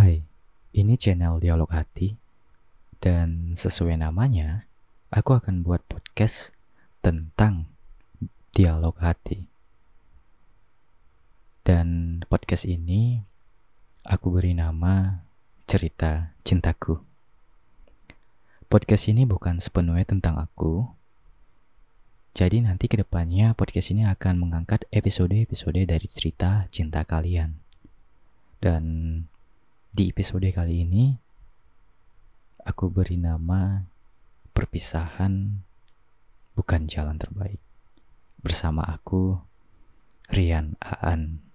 Hai, ini channel Dialog Hati dan sesuai namanya, aku akan buat podcast tentang dialog hati. Dan podcast ini aku beri nama Cerita Cintaku. Podcast ini bukan sepenuhnya tentang aku. Jadi nanti ke depannya podcast ini akan mengangkat episode-episode dari cerita cinta kalian. Dan di episode kali ini, aku beri nama Perpisahan Bukan Jalan Terbaik. Bersama aku, Rian Aan.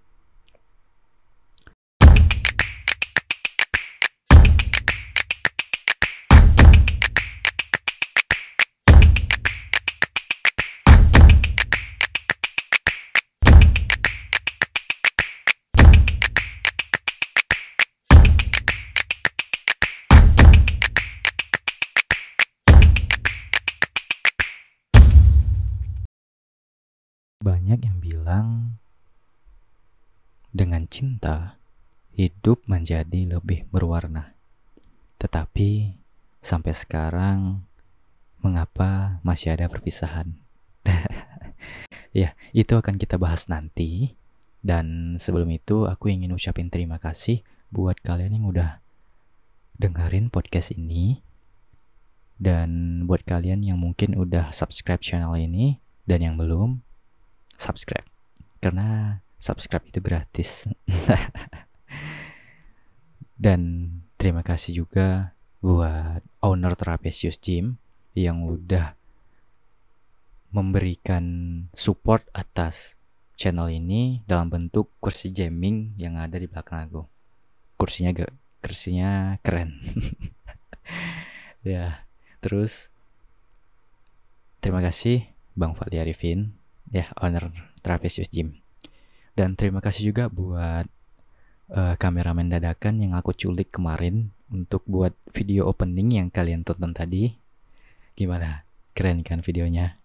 Cinta hidup menjadi lebih berwarna. Tetapi sampai sekarang mengapa masih ada perpisahan? ya, itu akan kita bahas nanti. Dan sebelum itu aku ingin ucapin terima kasih buat kalian yang udah dengerin podcast ini. Dan buat kalian yang mungkin udah subscribe channel ini dan yang belum, subscribe karena subscribe itu gratis. Dan terima kasih juga buat owner Trapesius Gym yang udah memberikan support atas channel ini dalam bentuk kursi gaming yang ada di belakang aku. Kursinya gak kursinya keren. Ya terus terima kasih Bang Fadli Arifin. Ya owner Trapezius Gym. Dan terima kasih juga buat uh, kameramen dadakan yang aku culik kemarin untuk buat video opening yang kalian tonton tadi. Gimana? Keren kan videonya?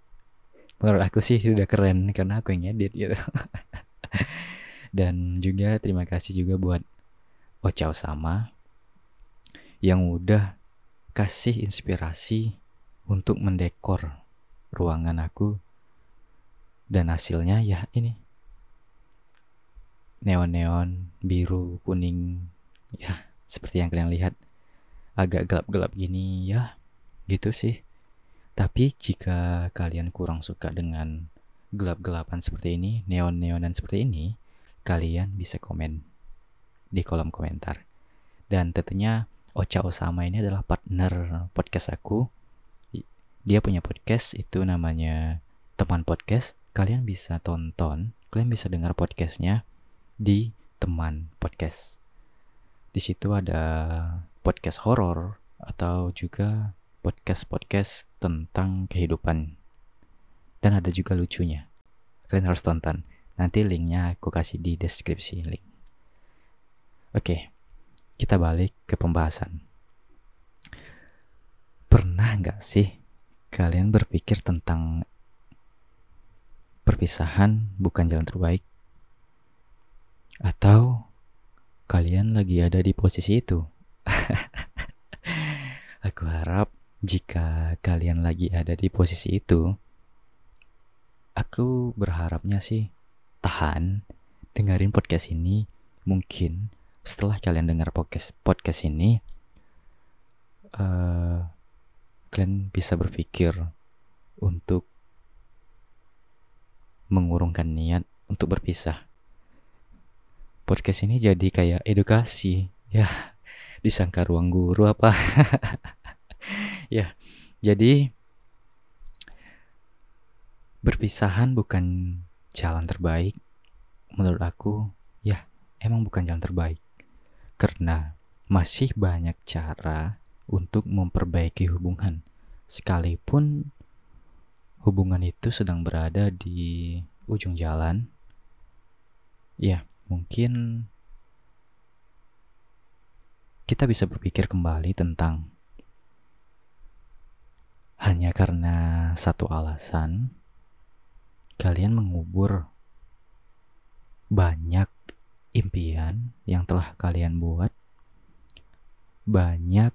Menurut aku sih sudah keren karena aku yang edit gitu. Dan juga terima kasih juga buat Ocha Sama yang udah kasih inspirasi untuk mendekor ruangan aku dan hasilnya ya ini neon-neon biru kuning ya seperti yang kalian lihat. Agak gelap-gelap gini ya gitu sih. Tapi jika kalian kurang suka dengan gelap-gelapan seperti ini neon-neonan seperti ini kalian bisa komen di kolom komentar. Dan tentunya Ocha Osama ini adalah partner podcast aku. Dia punya podcast itu namanya teman podcast. Kalian bisa tonton, kalian bisa dengar podcastnya di teman podcast. Di situ ada podcast horor atau juga podcast-podcast tentang kehidupan. Dan ada juga lucunya. Kalian harus tonton. Nanti linknya aku kasih di deskripsi link. Oke, kita balik ke pembahasan. Pernah nggak sih kalian berpikir tentang perpisahan bukan jalan terbaik? Atau kalian lagi ada di posisi itu? Aku harap jika kalian lagi ada di posisi itu, aku berharapnya sih tahan dengerin podcast ini. Mungkin setelah kalian dengar podcast podcast ini, uh, kalian bisa berpikir untuk mengurungkan niat untuk berpisah. Podcast ini jadi kayak edukasi, ya disangka ruang guru apa. ya, jadi berpisahan bukan jalan terbaik. Menurut aku, ya emang bukan jalan terbaik. Karena masih banyak cara untuk memperbaiki hubungan. Sekalipun hubungan itu sedang berada di ujung jalan, ya mungkin kita bisa berpikir kembali tentang hanya karena satu alasan kalian mengubur banyak impian yang telah kalian buat banyak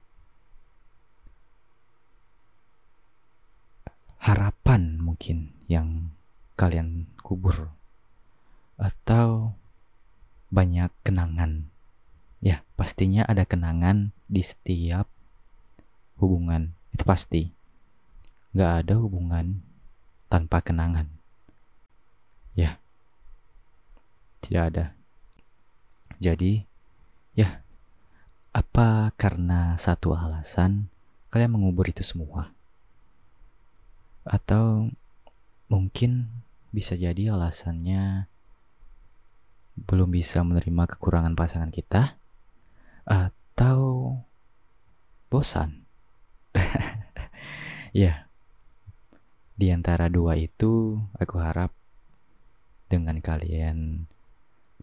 harapan mungkin yang kalian kubur atau banyak kenangan. Ya, pastinya ada kenangan di setiap hubungan. Itu pasti. Gak ada hubungan tanpa kenangan. Ya, tidak ada. Jadi, ya, apa karena satu alasan kalian mengubur itu semua? Atau mungkin bisa jadi alasannya belum bisa menerima kekurangan pasangan kita atau bosan. ya. Di antara dua itu aku harap dengan kalian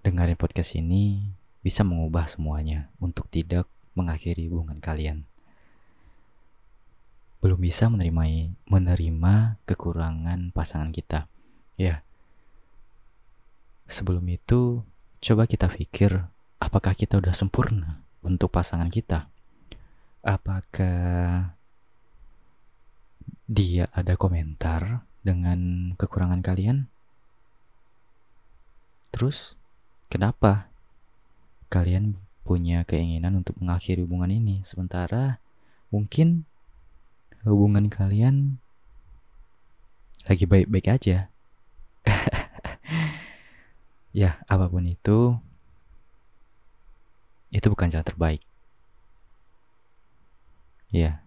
dengerin podcast ini bisa mengubah semuanya untuk tidak mengakhiri hubungan kalian belum bisa menerima menerima kekurangan pasangan kita. Ya. Sebelum itu, coba kita pikir apakah kita udah sempurna untuk pasangan kita? Apakah dia ada komentar dengan kekurangan kalian? Terus, kenapa kalian punya keinginan untuk mengakhiri hubungan ini sementara mungkin hubungan kalian lagi baik-baik aja. Ya, apa pun itu, itu bukan jalan terbaik. Ya,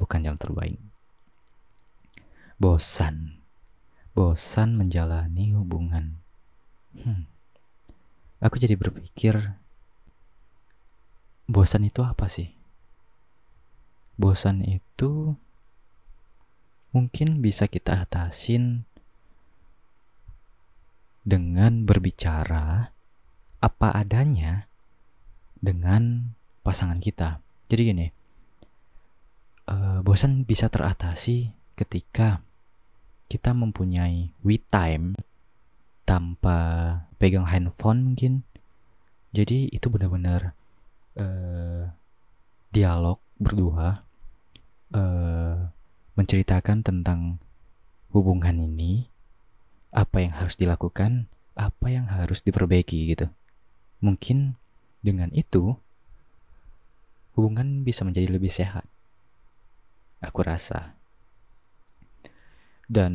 bukan jalan terbaik. Bosan, bosan menjalani hubungan. Hmm. Aku jadi berpikir, bosan itu apa sih? Bosan itu mungkin bisa kita atasin dengan berbicara apa adanya dengan pasangan kita. Jadi gini, uh, bosan bisa teratasi ketika kita mempunyai we time tanpa pegang handphone mungkin. Jadi itu benar-benar uh, dialog berdua uh, menceritakan tentang hubungan ini, apa yang harus dilakukan, apa yang harus diperbaiki gitu. Mungkin dengan itu hubungan bisa menjadi lebih sehat. Aku rasa. Dan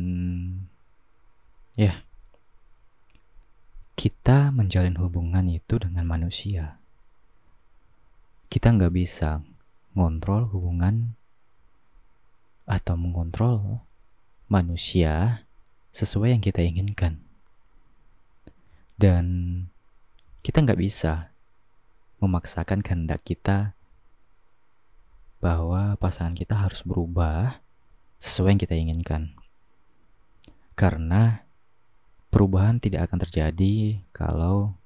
ya, kita menjalin hubungan itu dengan manusia. Kita nggak bisa ngontrol hubungan atau mengontrol manusia sesuai yang kita inginkan. Dan kita nggak bisa memaksakan kehendak kita bahwa pasangan kita harus berubah sesuai yang kita inginkan. Karena perubahan tidak akan terjadi kalau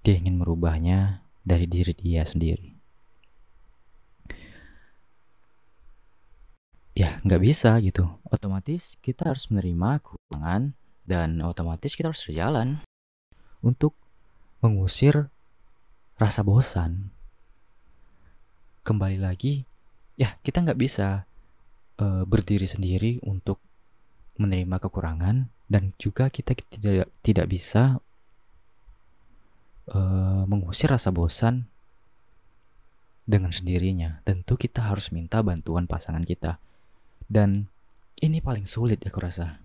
dia ingin merubahnya dari diri dia sendiri. Ya nggak bisa gitu. Otomatis kita harus menerima kekurangan dan otomatis kita harus berjalan untuk mengusir rasa bosan. Kembali lagi ya kita nggak bisa uh, berdiri sendiri untuk menerima kekurangan dan juga kita tidak tidak bisa uh, mengusir rasa bosan dengan sendirinya. Tentu kita harus minta bantuan pasangan kita dan ini paling sulit aku rasa.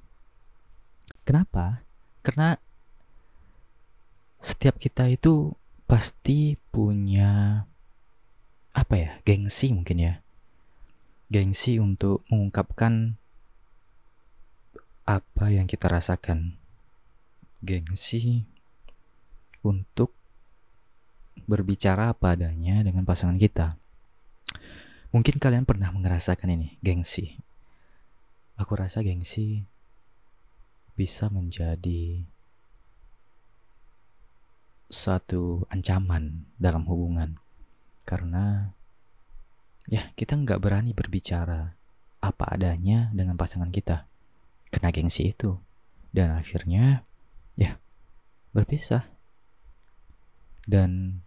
Kenapa? Karena setiap kita itu pasti punya apa ya? Gengsi mungkin ya. Gengsi untuk mengungkapkan apa yang kita rasakan. Gengsi untuk berbicara apa adanya dengan pasangan kita. Mungkin kalian pernah merasakan ini, gengsi. Aku rasa gengsi bisa menjadi suatu ancaman dalam hubungan. Karena ya kita nggak berani berbicara apa adanya dengan pasangan kita. Kena gengsi itu. Dan akhirnya ya berpisah. Dan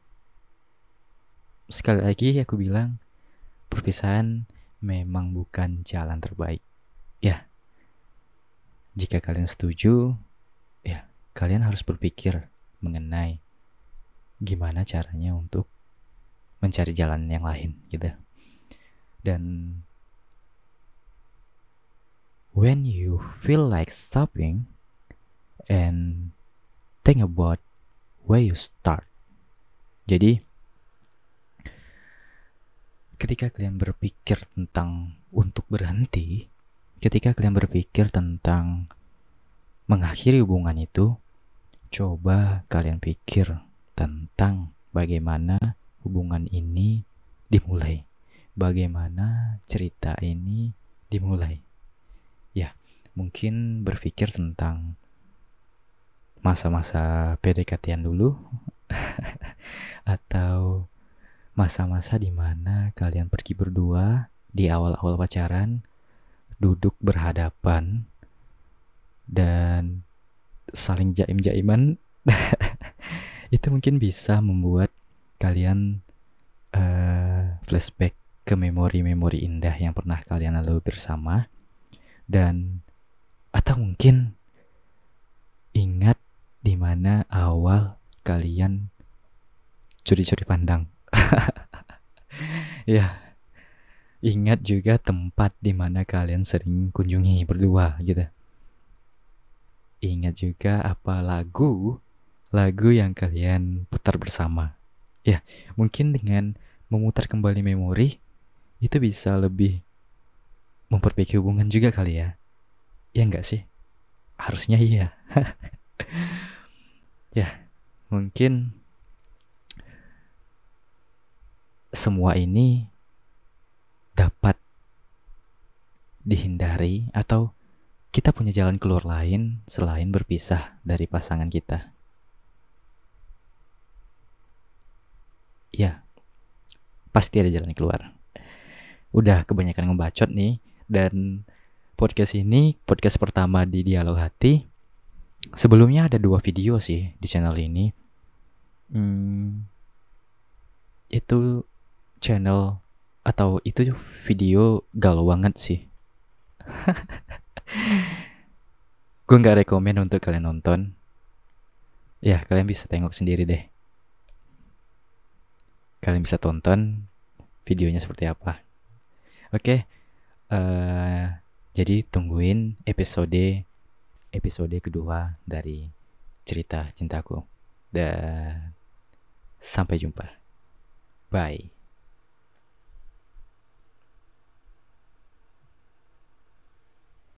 sekali lagi aku bilang perpisahan memang bukan jalan terbaik. Jika kalian setuju, ya kalian harus berpikir mengenai gimana caranya untuk mencari jalan yang lain gitu. Dan when you feel like stopping and think about where you start. Jadi ketika kalian berpikir tentang untuk berhenti, ketika kalian berpikir tentang mengakhiri hubungan itu, coba kalian pikir tentang bagaimana hubungan ini dimulai. Bagaimana cerita ini dimulai. Ya, mungkin berpikir tentang masa-masa PDKT dulu atau masa-masa di mana kalian pergi berdua di awal-awal pacaran, duduk berhadapan, dan saling jaim-jaiman, itu mungkin bisa membuat kalian uh, flashback ke memori-memori indah yang pernah kalian lalui bersama, dan atau mungkin ingat di mana awal kalian curi-curi pandang. Ya, ingat juga tempat di mana kalian sering kunjungi berdua gitu. Ingat juga apa lagu lagu yang kalian putar bersama. Ya, mungkin dengan memutar kembali memori itu bisa lebih memperbaiki hubungan juga kali ya. Ya enggak sih? Harusnya iya. ya, mungkin semua ini dapat dihindari atau kita punya jalan keluar lain selain berpisah dari pasangan kita. Ya, pasti ada jalan keluar. Udah kebanyakan ngebacot nih dan podcast ini podcast pertama di Dialog Hati. Sebelumnya ada dua video sih di channel ini. Hmm, itu channel atau itu video galau banget sih. gue nggak rekomen untuk kalian nonton. Ya kalian bisa tengok sendiri deh. Kalian bisa tonton videonya seperti apa. Oke, uh, jadi tungguin episode episode kedua dari cerita cintaku. Dan sampai jumpa. Bye.